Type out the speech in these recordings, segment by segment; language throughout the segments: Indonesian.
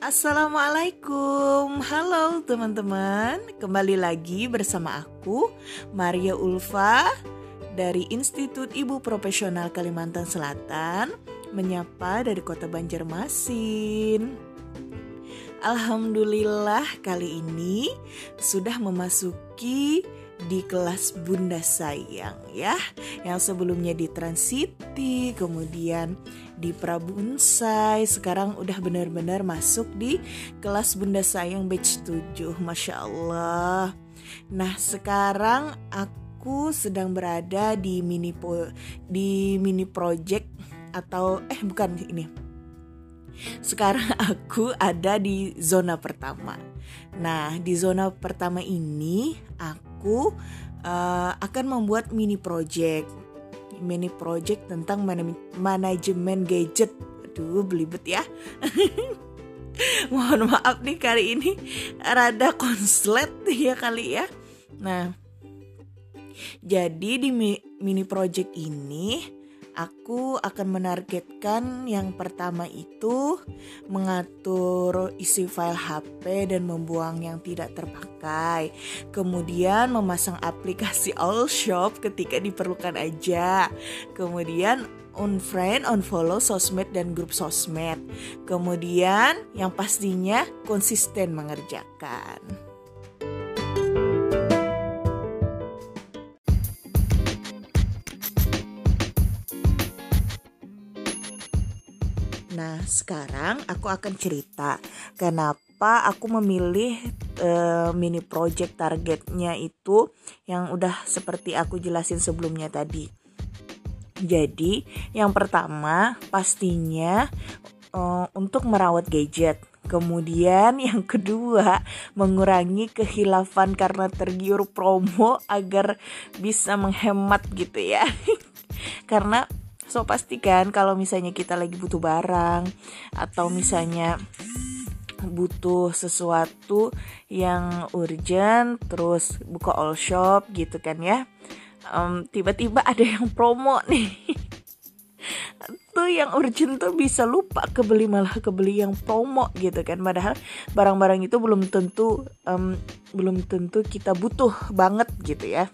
Assalamualaikum, halo teman-teman. Kembali lagi bersama aku, Maria Ulfa dari Institut Ibu Profesional Kalimantan Selatan, menyapa dari Kota Banjarmasin. Alhamdulillah, kali ini sudah memasuki di kelas Bunda Sayang ya. Yang sebelumnya di Transiti kemudian di Prabunsai sekarang udah benar-benar masuk di kelas Bunda Sayang batch 7 Masya Allah. Nah sekarang aku sedang berada di mini po di mini project atau eh bukan ini. Sekarang aku ada di zona pertama. Nah, di zona pertama ini aku uh, akan membuat mini project. Mini project tentang man manajemen gadget. Aduh, belibet ya. Mohon maaf nih kali ini rada konslet ya kali ya. Nah, jadi di mini project ini Aku akan menargetkan yang pertama itu mengatur isi file HP dan membuang yang tidak terpakai. Kemudian memasang aplikasi All Shop ketika diperlukan aja. Kemudian unfriend, unfollow sosmed dan grup sosmed. Kemudian yang pastinya konsisten mengerjakan. Sekarang aku akan cerita kenapa aku memilih uh, mini project targetnya itu yang udah seperti aku jelasin sebelumnya tadi. Jadi, yang pertama pastinya uh, untuk merawat gadget. Kemudian yang kedua, mengurangi kehilafan karena tergiur promo agar bisa menghemat gitu ya. karena So pastikan kalau misalnya kita lagi butuh barang atau misalnya butuh sesuatu yang urgent terus buka all shop gitu kan ya um, tiba-tiba ada yang promo nih. Tuh yang urgent tuh bisa lupa kebeli malah kebeli yang promo gitu kan. Padahal barang-barang itu belum tentu um, belum tentu kita butuh banget gitu ya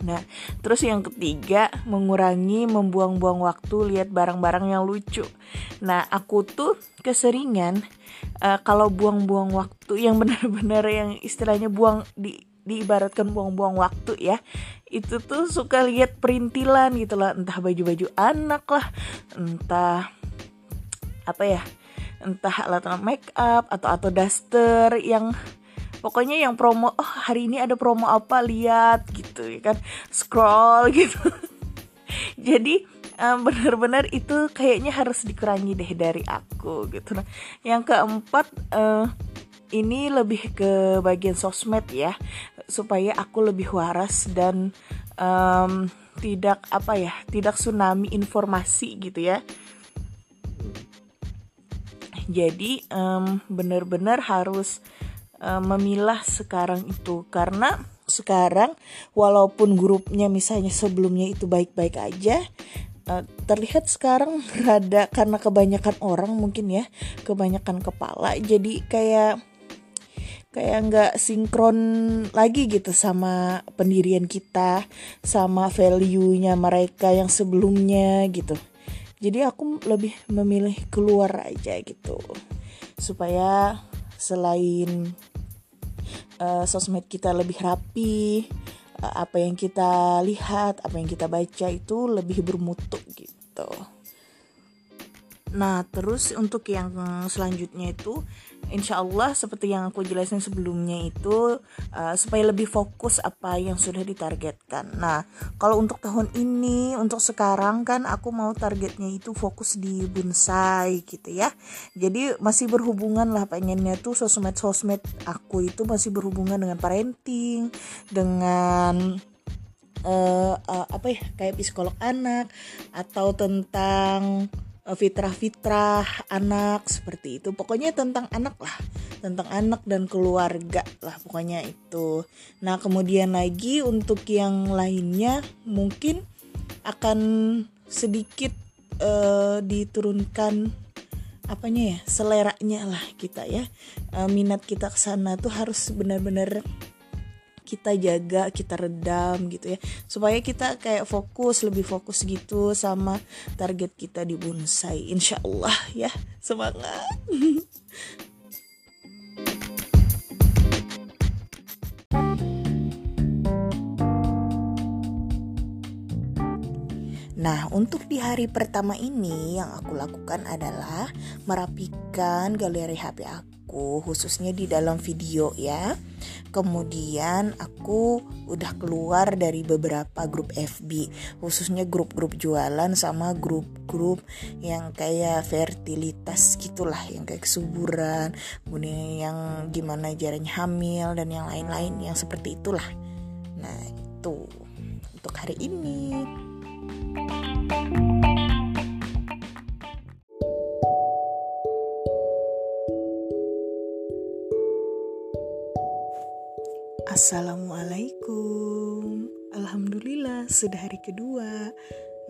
Nah, terus yang ketiga, mengurangi membuang-buang waktu lihat barang-barang yang lucu. Nah, aku tuh keseringan uh, kalau buang-buang waktu yang benar-benar yang istilahnya buang di diibaratkan buang-buang waktu ya itu tuh suka lihat perintilan gitu lah entah baju-baju anak lah entah apa ya entah alat make up atau atau daster yang pokoknya yang promo oh hari ini ada promo apa? Lihat gitu ya kan. Scroll gitu. Jadi benar-benar itu kayaknya harus dikurangi deh dari aku gitu. Nah yang keempat uh, ini lebih ke bagian sosmed ya supaya aku lebih waras dan um, tidak apa ya tidak tsunami informasi gitu ya. Jadi um, benar-benar harus uh, memilah sekarang itu. Karena sekarang walaupun grupnya misalnya sebelumnya itu baik-baik aja uh, terlihat sekarang rada karena kebanyakan orang mungkin ya kebanyakan kepala jadi kayak kayak nggak sinkron lagi gitu sama pendirian kita sama value-nya mereka yang sebelumnya gitu. Jadi aku lebih memilih keluar aja gitu supaya selain uh, sosmed kita lebih rapi uh, apa yang kita lihat apa yang kita baca itu lebih bermutu gitu. Nah terus untuk yang selanjutnya itu insya Allah seperti yang aku jelasin sebelumnya itu uh, supaya lebih fokus apa yang sudah ditargetkan. Nah kalau untuk tahun ini untuk sekarang kan aku mau targetnya itu fokus di bonsai gitu ya. Jadi masih berhubungan lah pengennya tuh sosmed sosmed aku itu masih berhubungan dengan parenting, dengan uh, uh, apa ya kayak psikolog anak atau tentang fitrah-fitrah anak seperti itu. Pokoknya tentang anak lah. Tentang anak dan keluarga lah pokoknya itu. Nah kemudian lagi untuk yang lainnya mungkin akan sedikit uh, diturunkan apanya ya seleranya lah kita ya. Uh, minat kita ke sana tuh harus benar-benar kita jaga kita redam gitu ya. Supaya kita kayak fokus lebih fokus gitu sama target kita di bonsai. Insya Allah ya semangat. Nah, untuk di hari pertama ini yang aku lakukan adalah merapikan galeri HP aku, khususnya di dalam video ya. Kemudian aku udah keluar dari beberapa grup FB, khususnya grup-grup jualan sama grup-grup yang kayak fertilitas gitulah, yang kayak kesuburan, kemudian yang gimana jaranya hamil dan yang lain-lain yang seperti itulah. Nah, itu untuk hari ini. Assalamualaikum. Alhamdulillah sudah hari kedua.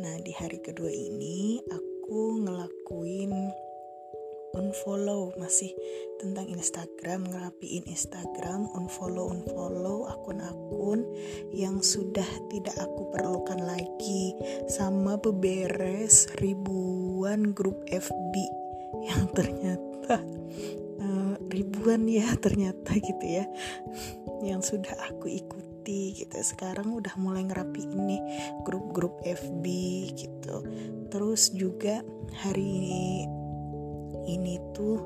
Nah di hari kedua ini aku ngelakuin unfollow masih tentang Instagram ngerapiin Instagram unfollow unfollow akun-akun yang sudah tidak aku perlukan lagi sama beberes ribuan grup FB yang ternyata uh, ribuan ya ternyata gitu ya yang sudah aku ikuti gitu. Sekarang udah mulai ngerapi ini grup-grup FB gitu. Terus juga hari ini ini tuh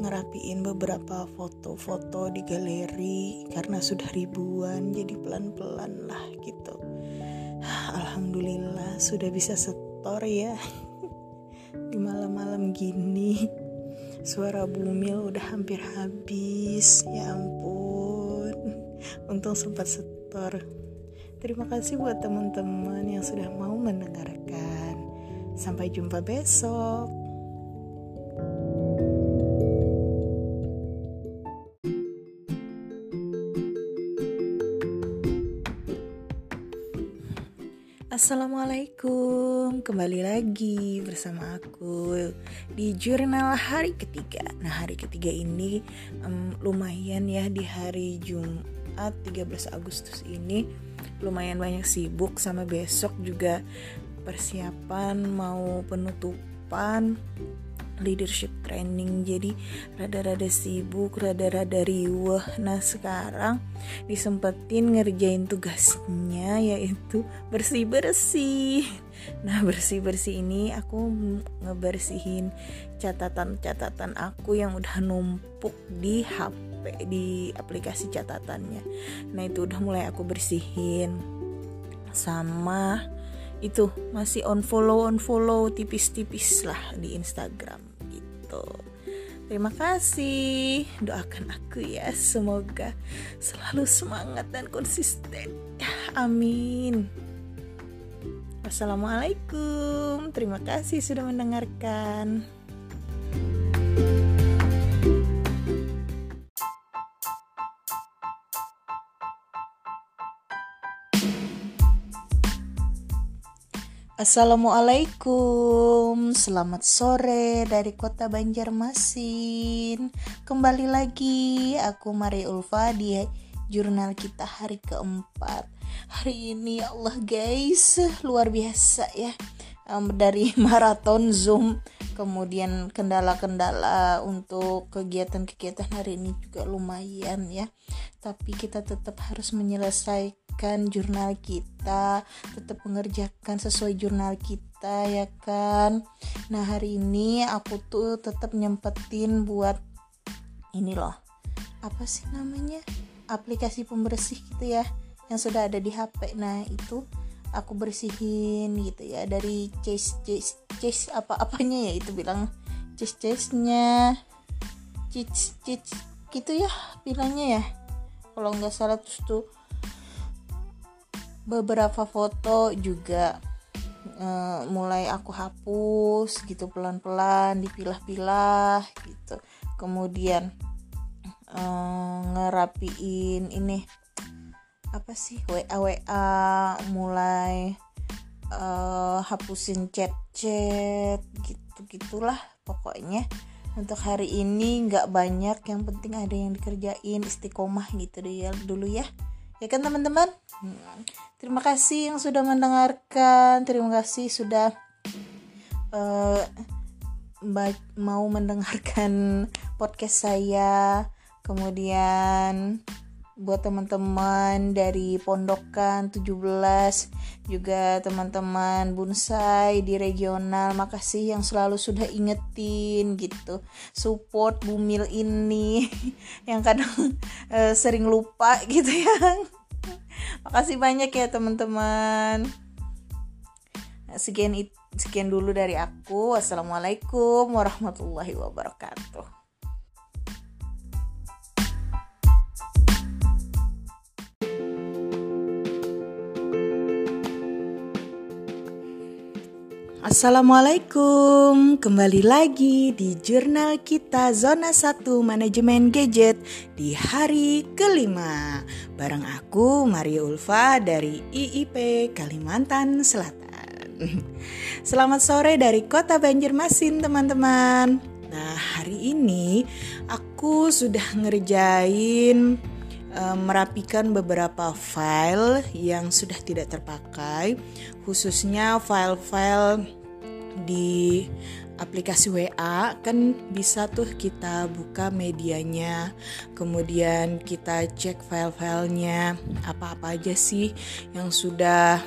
ngerapiin beberapa foto-foto di galeri karena sudah ribuan jadi pelan-pelan lah gitu. Alhamdulillah sudah bisa setor ya di malam-malam gini. Suara bumil udah hampir habis ya ampun untung sempat setor. Terima kasih buat teman-teman yang sudah mau mendengarkan. Sampai jumpa besok. Assalamualaikum, kembali lagi bersama aku di jurnal hari ketiga. Nah hari ketiga ini um, lumayan ya di hari Jumat 13 Agustus ini. Lumayan banyak sibuk sama besok juga. Persiapan mau penutupan leadership training. Jadi rada-rada sibuk rada-rada riuh nah sekarang disempetin ngerjain tugasnya yaitu bersih-bersih. Nah bersih-bersih ini aku ngebersihin catatan-catatan aku yang udah numpuk di HP di aplikasi catatannya. Nah itu udah mulai aku bersihin. Sama itu masih on follow on follow tipis-tipis lah di Instagram gitu. Terima kasih, doakan aku ya, semoga selalu semangat dan konsisten. Amin. Wassalamualaikum, terima kasih sudah mendengarkan. Assalamualaikum, selamat sore dari kota Banjarmasin. Kembali lagi, aku Mari Ulfa di jurnal kita hari keempat. Hari ini ya Allah guys, luar biasa ya. Um, dari maraton Zoom, kemudian kendala-kendala untuk kegiatan-kegiatan hari ini juga lumayan ya. Tapi kita tetap harus menyelesaikan jurnal kita tetap mengerjakan sesuai jurnal kita ya kan nah hari ini aku tuh tetap nyempetin buat ini loh apa sih namanya aplikasi pembersih gitu ya yang sudah ada di HP nah itu aku bersihin gitu ya dari chase chase chase apa apanya ya itu bilang. Chase chase nya chase chase gitu ya bilangnya ya. Kalau nggak salah terus tuh beberapa foto juga uh, mulai aku hapus gitu pelan-pelan dipilah-pilah gitu. Kemudian uh, ngerapiin ini apa sih? WA WA mulai uh, hapusin chat-chat gitu gitulah pokoknya. Untuk hari ini nggak banyak yang penting ada yang dikerjain istiqomah gitu deh ya dulu ya. Ya kan teman-teman? Hmm. terima kasih yang sudah mendengarkan terima kasih sudah uh, mau mendengarkan podcast saya. Kemudian buat teman-teman dari pondokan 17 juga teman-teman bonsai di regional makasih yang selalu sudah ingetin gitu. Support bumil ini yang kadang uh, sering lupa gitu ya. Makasih banyak ya teman-teman. Sekian sekian dulu dari aku. Wassalamualaikum warahmatullahi wabarakatuh Assalamualaikum, kembali lagi di jurnal kita Zona 1 Manajemen Gadget di hari kelima. Bareng aku Maria Ulfa dari IIP Kalimantan Selatan. Selamat sore dari kota Banjarmasin teman-teman. Nah hari ini aku sudah ngerjain merapikan beberapa file yang sudah tidak terpakai, khususnya file-file di aplikasi WA kan bisa tuh kita buka medianya kemudian kita cek file-filenya apa-apa aja sih yang sudah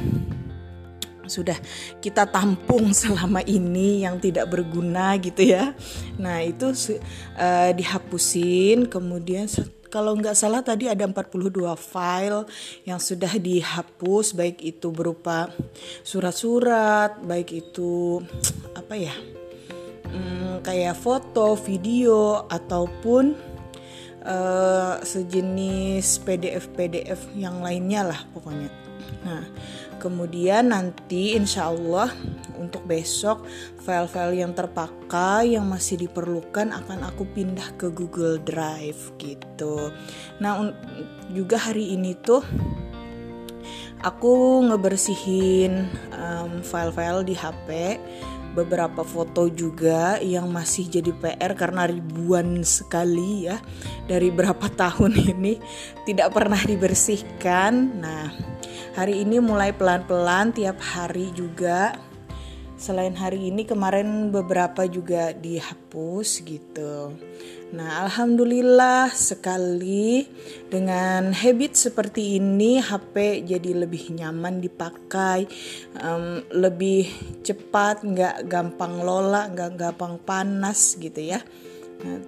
sudah kita tampung selama ini yang tidak berguna gitu ya. Nah, itu uh, dihapusin kemudian kalau nggak salah tadi ada 42 file yang sudah dihapus baik itu berupa surat-surat baik itu apa ya hmm, kayak foto video ataupun uh, sejenis PDF PDF yang lainnya lah pokoknya nah Kemudian nanti insya Allah untuk besok file-file yang terpakai yang masih diperlukan akan aku pindah ke Google Drive gitu. Nah juga hari ini tuh aku ngebersihin um, file-file di HP beberapa foto juga yang masih jadi PR karena ribuan sekali ya dari berapa tahun ini tidak pernah dibersihkan. Nah, hari ini mulai pelan-pelan tiap hari juga selain hari ini kemarin beberapa juga dihapus gitu nah alhamdulillah sekali dengan habit seperti ini HP jadi lebih nyaman dipakai um, lebih cepat nggak gampang lola nggak gampang panas gitu ya nah,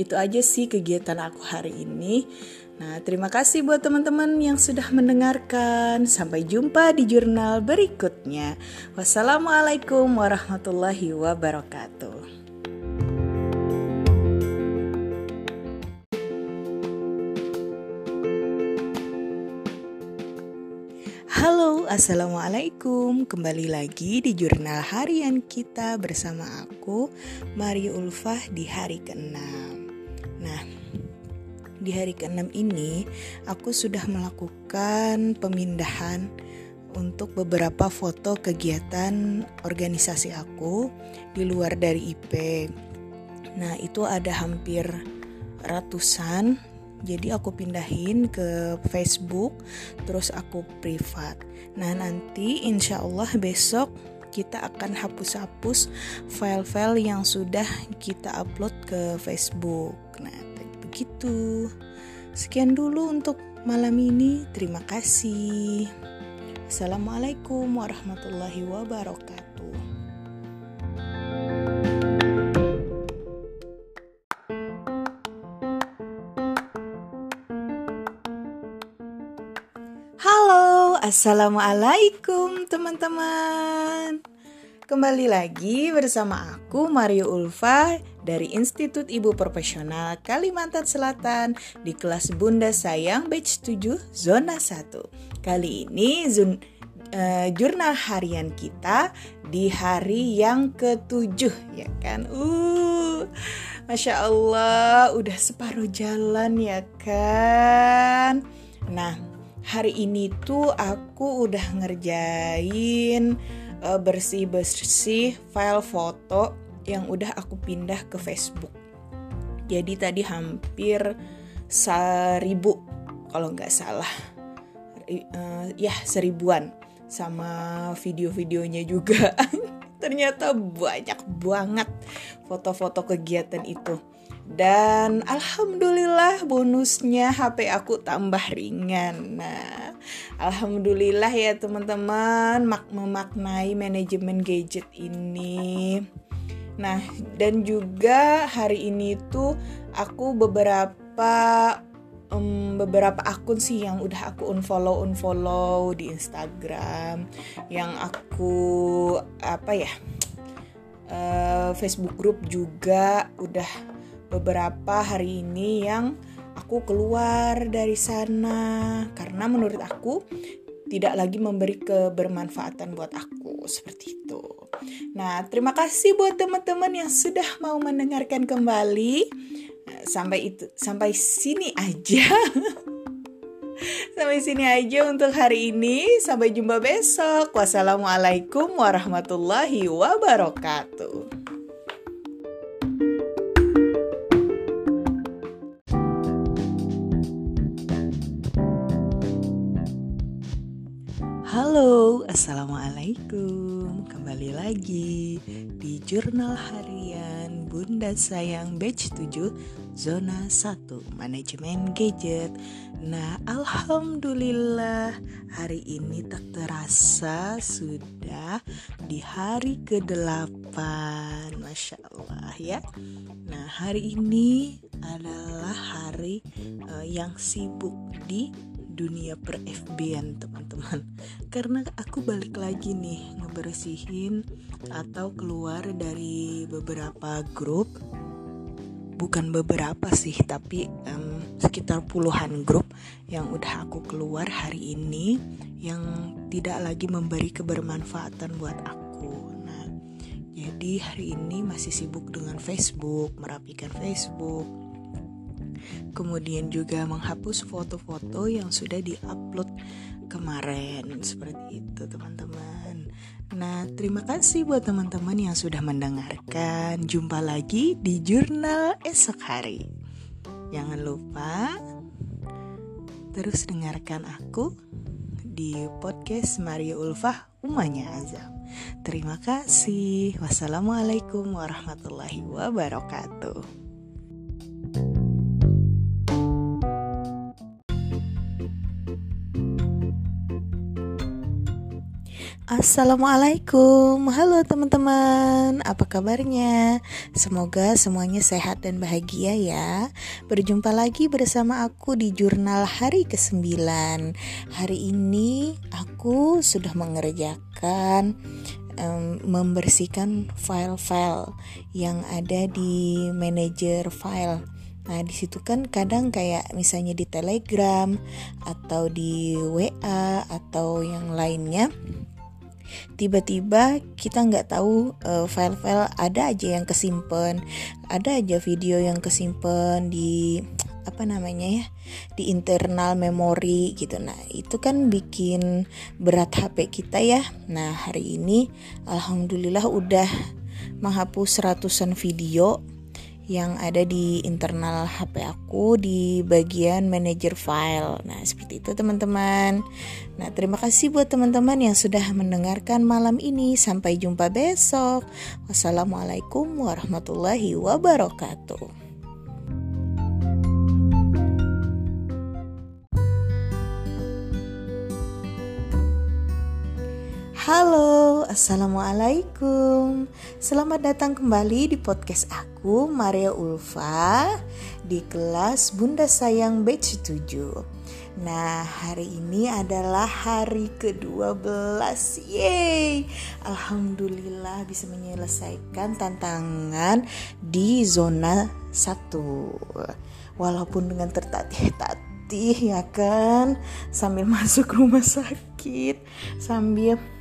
itu aja sih kegiatan aku hari ini Nah, terima kasih buat teman-teman yang sudah mendengarkan. Sampai jumpa di jurnal berikutnya. Wassalamualaikum warahmatullahi wabarakatuh. Assalamualaikum. Kembali lagi di jurnal harian kita bersama aku, Mario Ulfah di hari ke-6. Nah, di hari ke-6 ini aku sudah melakukan pemindahan untuk beberapa foto kegiatan organisasi aku di luar dari IP. Nah, itu ada hampir ratusan. Jadi aku pindahin ke Facebook, terus aku privat. Nah, nanti insya Allah besok kita akan hapus-hapus file-file yang sudah kita upload ke Facebook. Nah, begitu. Sekian dulu untuk malam ini. Terima kasih. Assalamualaikum warahmatullahi wabarakatuh. Assalamualaikum teman-teman. Kembali lagi bersama aku Mario Ulfa dari Institut Ibu Profesional Kalimantan Selatan di kelas Bunda Sayang batch 7 zona 1. Kali ini zon, uh, jurnal harian kita di hari yang ketujuh ya kan. Uh, Masya Allah udah separuh jalan ya kan. Nah hari ini tuh aku udah ngerjain uh, bersih-bersih file foto yang udah aku pindah ke Facebook. Jadi tadi hampir seribu kalau nggak salah, uh, ya seribuan sama video-videonya juga. Ternyata banyak banget foto-foto kegiatan itu. Dan alhamdulillah bonusnya HP aku tambah ringan. Nah, alhamdulillah ya teman-teman mak memaknai manajemen gadget ini. Nah, dan juga hari ini tuh aku beberapa um, beberapa akun sih yang udah aku unfollow unfollow di Instagram, yang aku apa ya uh, Facebook group juga udah beberapa hari ini yang aku keluar dari sana karena menurut aku tidak lagi memberi kebermanfaatan buat aku seperti itu. Nah, terima kasih buat teman-teman yang sudah mau mendengarkan kembali. Sampai itu sampai sini aja. sampai sini aja untuk hari ini. Sampai jumpa besok. Wassalamualaikum warahmatullahi wabarakatuh. Kembali lagi di Jurnal Harian Bunda Sayang Batch 7 Zona 1 Manajemen Gadget. Nah, Alhamdulillah Hari ini tak terasa sudah di hari ke-8 Masya Allah ya. Nah, hari ini adalah hari uh, yang sibuk di dunia per FB-an teman-teman. Karena aku balik lagi nih ngebersihin atau keluar dari beberapa grup. Bukan beberapa sih tapi um, sekitar puluhan grup yang udah aku keluar hari ini yang tidak lagi memberi kebermanfaatan buat aku. Nah jadi hari ini masih sibuk dengan Facebook merapikan Facebook kemudian juga menghapus foto-foto yang sudah diupload kemarin seperti itu teman-teman. Nah, terima kasih buat teman-teman yang sudah mendengarkan. Jumpa lagi di jurnal esok hari. Jangan lupa terus dengarkan aku di podcast Mario Ulfah Umanya Azam. Terima kasih. Wassalamualaikum warahmatullahi wabarakatuh. Assalamualaikum, halo teman-teman, apa kabarnya? Semoga semuanya sehat dan bahagia ya. Berjumpa lagi bersama aku di jurnal hari ke-9. Hari ini aku sudah mengerjakan um, membersihkan file-file yang ada di manajer file. Nah, di situ kan kadang kayak misalnya di Telegram atau di WA atau yang lainnya tiba-tiba kita nggak tahu uh, file-file ada aja yang kesimpan ada aja video yang kesimpan di apa namanya ya di internal memori gitu. Nah itu kan bikin berat HP kita ya. Nah hari ini alhamdulillah udah menghapus ratusan video yang ada di internal HP aku di bagian manager file. Nah, seperti itu teman-teman. Nah, terima kasih buat teman-teman yang sudah mendengarkan malam ini. Sampai jumpa besok. Wassalamualaikum warahmatullahi wabarakatuh. Halo, Assalamualaikum. Selamat datang kembali di podcast aku, Maria Ulfa Di kelas Bunda Sayang Batch 7 Nah, hari ini adalah hari ke-12 Yeay! Alhamdulillah bisa menyelesaikan tantangan di zona 1 Walaupun dengan tertatih-tatih ya kan? Sambil masuk rumah sakit Sambil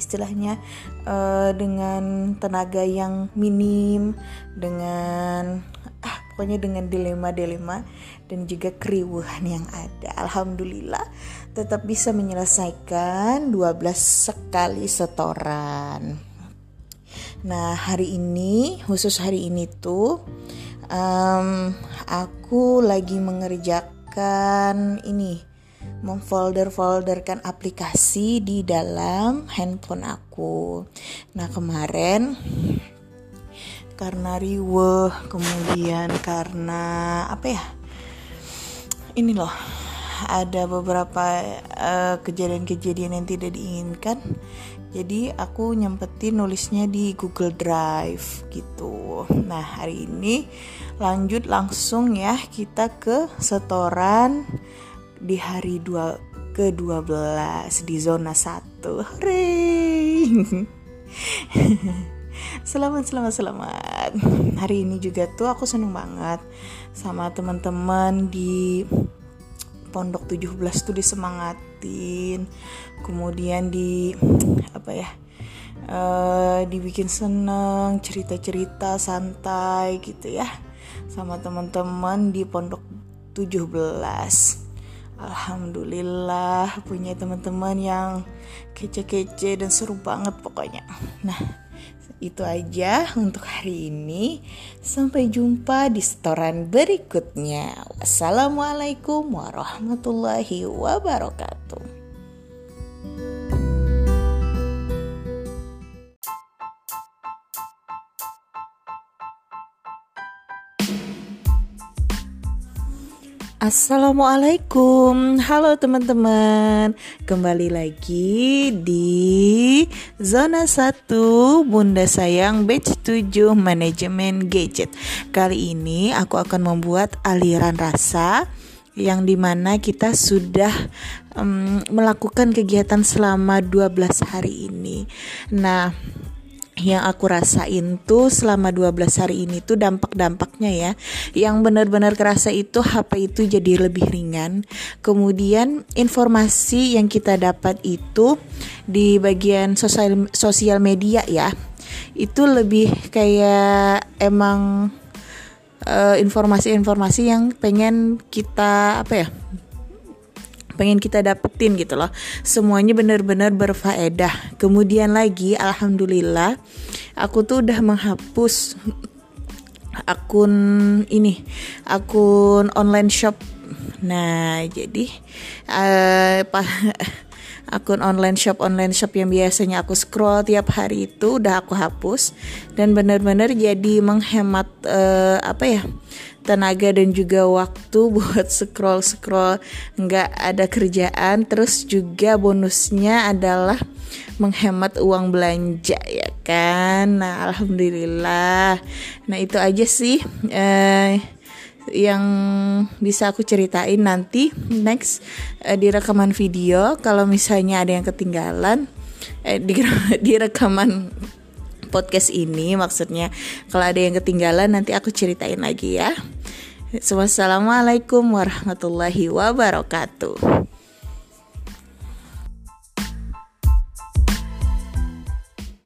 istilahnya uh, dengan tenaga yang minim dengan ah pokoknya dengan dilema-dilema dan juga keriuhan yang ada. Alhamdulillah tetap bisa menyelesaikan 12 sekali setoran. Nah hari ini khusus hari ini tuh um, aku lagi mengerjakan ini memfolder-folderkan aplikasi di dalam handphone aku. Nah kemarin karena riwe, kemudian karena apa ya? Ini loh, ada beberapa eh, kejadian-kejadian yang tidak diinginkan. Jadi aku nyempetin nulisnya di Google Drive gitu. Nah hari ini lanjut langsung ya kita ke setoran di hari dua ke-12 di zona 1. Hooray! selamat, selamat, selamat. Hari ini juga tuh aku seneng banget sama teman-teman di Pondok 17 tuh disemangatin. Kemudian di apa ya? Uh, dibikin seneng, cerita-cerita santai gitu ya. Sama teman-teman di Pondok 17 Alhamdulillah punya teman-teman yang kece-kece dan seru banget pokoknya. Nah, itu aja untuk hari ini. Sampai jumpa di setoran berikutnya. Wassalamualaikum warahmatullahi wabarakatuh. Assalamualaikum, halo teman-teman. Kembali lagi di Zona 1 Bunda Sayang Batch 7 Manajemen Gadget. Kali ini aku akan membuat aliran rasa yang di mana kita sudah um, melakukan kegiatan selama 12 hari ini. Nah yang aku rasain tuh selama 12 hari ini tuh dampak-dampaknya ya. Yang benar-benar kerasa itu HP itu jadi lebih ringan. Kemudian informasi yang kita dapat itu di bagian sosial sosial media ya itu lebih kayak emang eh, informasi-informasi uh, yang pengen kita apa ya pengen kita dapetin gitu loh. Semuanya benar-benar berfaedah. Kemudian lagi alhamdulillah aku tuh udah menghapus akun ini akun online shop. Nah jadi uh, akun online shop online shop yang biasanya aku scroll tiap hari itu udah aku hapus dan benar-benar jadi menghemat uh, apa ya tenaga dan juga waktu buat scroll scroll nggak ada kerjaan. Terus juga bonusnya adalah menghemat uang belanja ya kan? Nah alhamdulillah. Nah itu aja sih eh, yang bisa aku ceritain nanti next eh, di rekaman video kalau misalnya ada yang ketinggalan eh, di, di rekaman podcast ini maksudnya kalau ada yang ketinggalan nanti aku ceritain lagi ya. Wassalamualaikum warahmatullahi wabarakatuh.